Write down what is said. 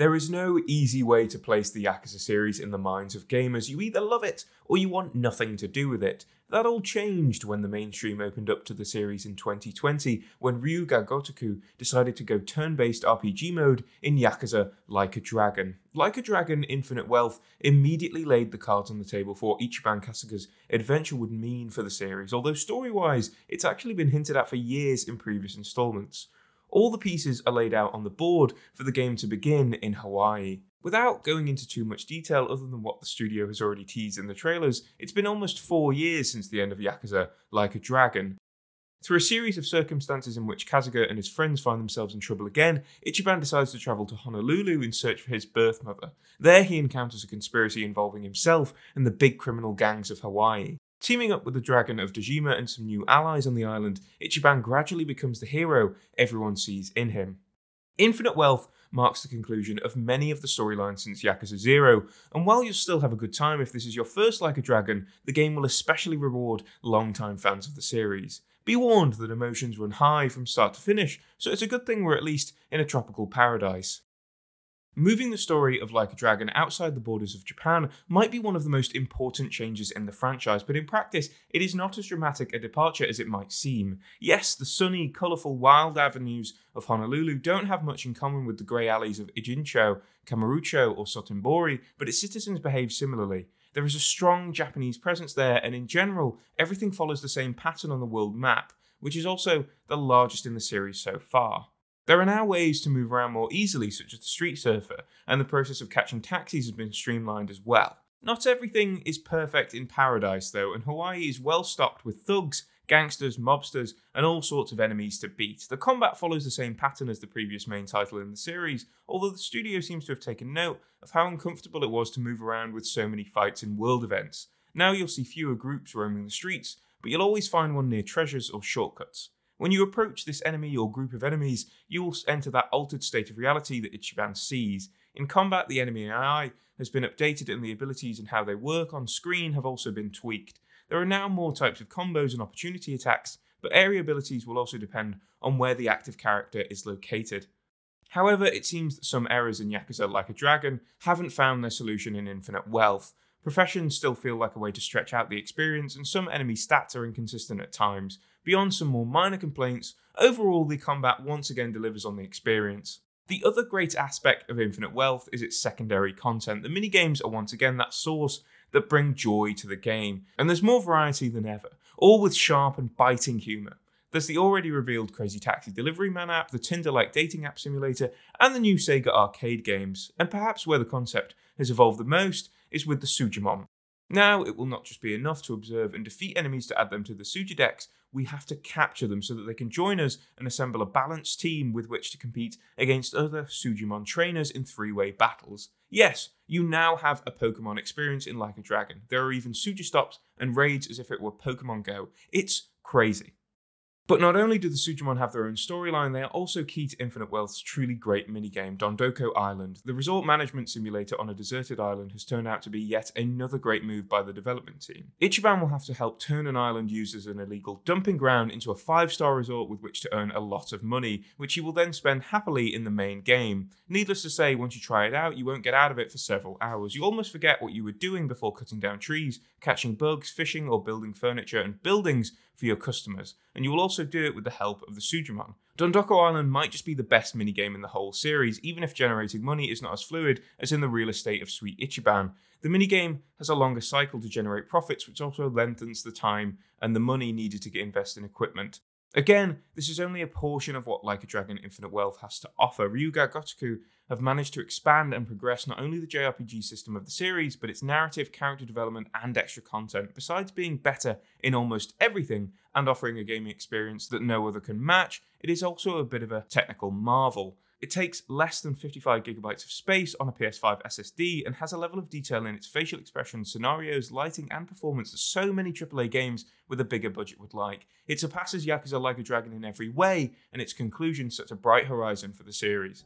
There is no easy way to place the Yakuza series in the minds of gamers. You either love it or you want nothing to do with it. That all changed when the mainstream opened up to the series in 2020 when Ryu Ga Gotoku decided to go turn based RPG mode in Yakuza Like a Dragon. Like a Dragon Infinite Wealth immediately laid the cards on the table for what Ichiban Kasuga's adventure would mean for the series, although story wise, it's actually been hinted at for years in previous installments. All the pieces are laid out on the board for the game to begin in Hawaii. Without going into too much detail other than what the studio has already teased in the trailers, it's been almost four years since the end of Yakuza Like a Dragon. Through a series of circumstances in which Kasuga and his friends find themselves in trouble again, Ichiban decides to travel to Honolulu in search for his birth mother. There he encounters a conspiracy involving himself and the big criminal gangs of Hawaii. Teaming up with the Dragon of Dojima and some new allies on the island, Ichiban gradually becomes the hero everyone sees in him. Infinite Wealth marks the conclusion of many of the storylines since Yakuza 0, and while you'll still have a good time if this is your first Like a Dragon, the game will especially reward long-time fans of the series. Be warned that emotions run high from start to finish, so it's a good thing we're at least in a tropical paradise. Moving the story of Like a Dragon outside the borders of Japan might be one of the most important changes in the franchise, but in practice, it is not as dramatic a departure as it might seem. Yes, the sunny, colourful, wild avenues of Honolulu don't have much in common with the grey alleys of Ijincho, Kamurocho, or Sotenbori, but its citizens behave similarly. There is a strong Japanese presence there, and in general, everything follows the same pattern on the world map, which is also the largest in the series so far. There are now ways to move around more easily, such as the street surfer, and the process of catching taxis has been streamlined as well. Not everything is perfect in paradise, though, and Hawaii is well stocked with thugs, gangsters, mobsters, and all sorts of enemies to beat. The combat follows the same pattern as the previous main title in the series, although the studio seems to have taken note of how uncomfortable it was to move around with so many fights in world events. Now you'll see fewer groups roaming the streets, but you'll always find one near treasures or shortcuts. When you approach this enemy or group of enemies, you will enter that altered state of reality that Ichiban sees. In combat, the enemy AI has been updated and the abilities and how they work on screen have also been tweaked. There are now more types of combos and opportunity attacks, but area abilities will also depend on where the active character is located. However, it seems that some errors in Yakuza Like a Dragon haven't found their solution in Infinite Wealth. Professions still feel like a way to stretch out the experience, and some enemy stats are inconsistent at times, Beyond some more minor complaints, overall the combat once again delivers on the experience. The other great aspect of Infinite Wealth is its secondary content. The minigames are once again that source that bring joy to the game, and there's more variety than ever, all with sharp and biting humour. There's the already revealed Crazy Taxi Delivery Man app, the Tinder like dating app simulator, and the new Sega arcade games. And perhaps where the concept has evolved the most is with the Sujimon. Now, it will not just be enough to observe and defeat enemies to add them to the Sujidex, we have to capture them so that they can join us and assemble a balanced team with which to compete against other Sujimon trainers in three way battles. Yes, you now have a Pokemon experience in Like a Dragon. There are even Sujistops and raids as if it were Pokemon Go. It's crazy. But not only do the Sujimon have their own storyline, they are also key to Infinite Wealth's truly great minigame, Dondoko Island. The resort management simulator on a deserted island has turned out to be yet another great move by the development team. Ichiban will have to help turn an island used as an illegal dumping ground into a five star resort with which to earn a lot of money, which he will then spend happily in the main game. Needless to say, once you try it out, you won't get out of it for several hours. You almost forget what you were doing before cutting down trees, catching bugs, fishing, or building furniture and buildings for your customers, and you will also do it with the help of the Sujimon. Dondoko Island might just be the best minigame in the whole series, even if generating money is not as fluid as in the real estate of Sweet Ichiban. The minigame has a longer cycle to generate profits, which also lengthens the time and the money needed to get invested in equipment. Again, this is only a portion of what Like a Dragon Infinite Wealth has to offer. Ryu Ga Gotoku have managed to expand and progress not only the JRPG system of the series, but its narrative, character development, and extra content. Besides being better in almost everything and offering a gaming experience that no other can match, it is also a bit of a technical marvel. It takes less than 55 gigabytes of space on a PS5 SSD and has a level of detail in its facial expressions, scenarios, lighting, and performance that so many AAA games with a bigger budget would like. It surpasses Yakuza Like a Dragon in every way, and its conclusion sets a bright horizon for the series.